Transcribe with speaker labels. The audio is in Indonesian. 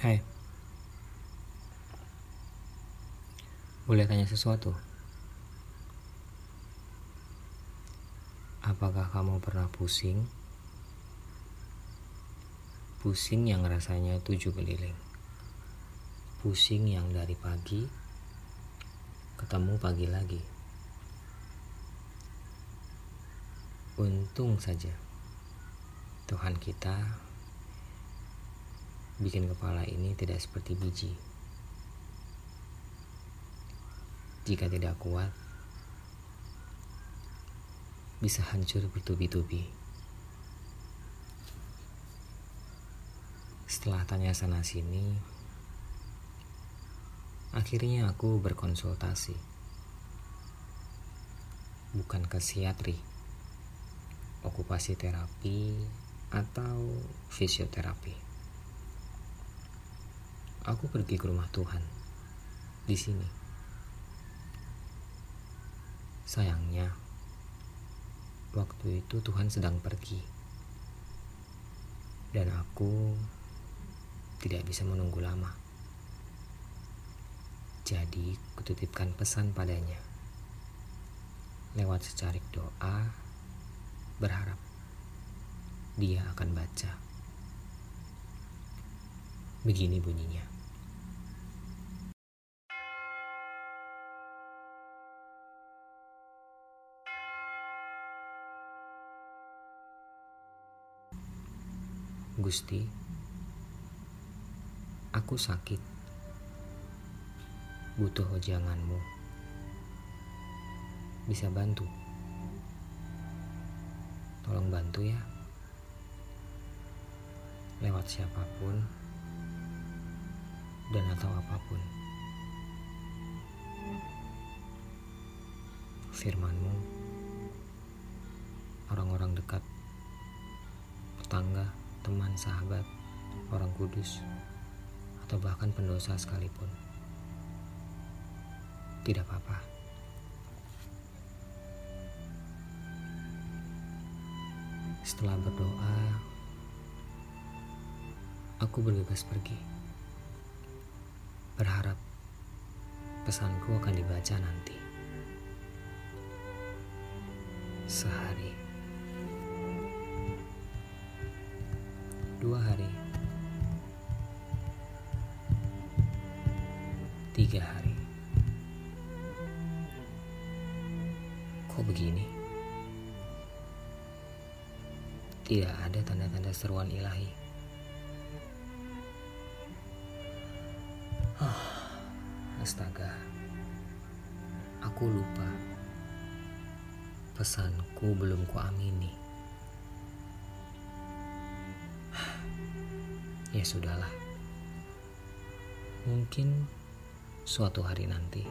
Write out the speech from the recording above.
Speaker 1: Hai Boleh tanya sesuatu? Apakah kamu pernah pusing? Pusing yang rasanya tujuh keliling Pusing yang dari pagi Ketemu pagi lagi Untung saja Tuhan kita bikin kepala ini tidak seperti biji. Jika tidak kuat, bisa hancur bertubi-tubi. Setelah tanya sana-sini, akhirnya aku berkonsultasi. Bukan ke psikiatri, okupasi terapi, atau fisioterapi aku pergi ke rumah Tuhan di sini. Sayangnya, waktu itu Tuhan sedang pergi, dan aku tidak bisa menunggu lama. Jadi, kutitipkan pesan padanya lewat secarik doa, berharap dia akan baca. Begini bunyinya. Gusti, aku sakit, butuh hojanganmu. Bisa bantu? Tolong bantu ya. Lewat siapa pun dan atau apa pun. Firmanmu, orang-orang dekat, tetangga, teman, sahabat, orang kudus, atau bahkan pendosa sekalipun. Tidak apa-apa. Setelah berdoa, aku bergegas pergi. Berharap pesanku akan dibaca nanti. Sehari. dua hari, tiga hari. Kok begini? Tidak ada tanda-tanda seruan ilahi. Astaga, aku lupa. Pesanku belum kuamini. ya sudahlah. Mungkin suatu hari nanti.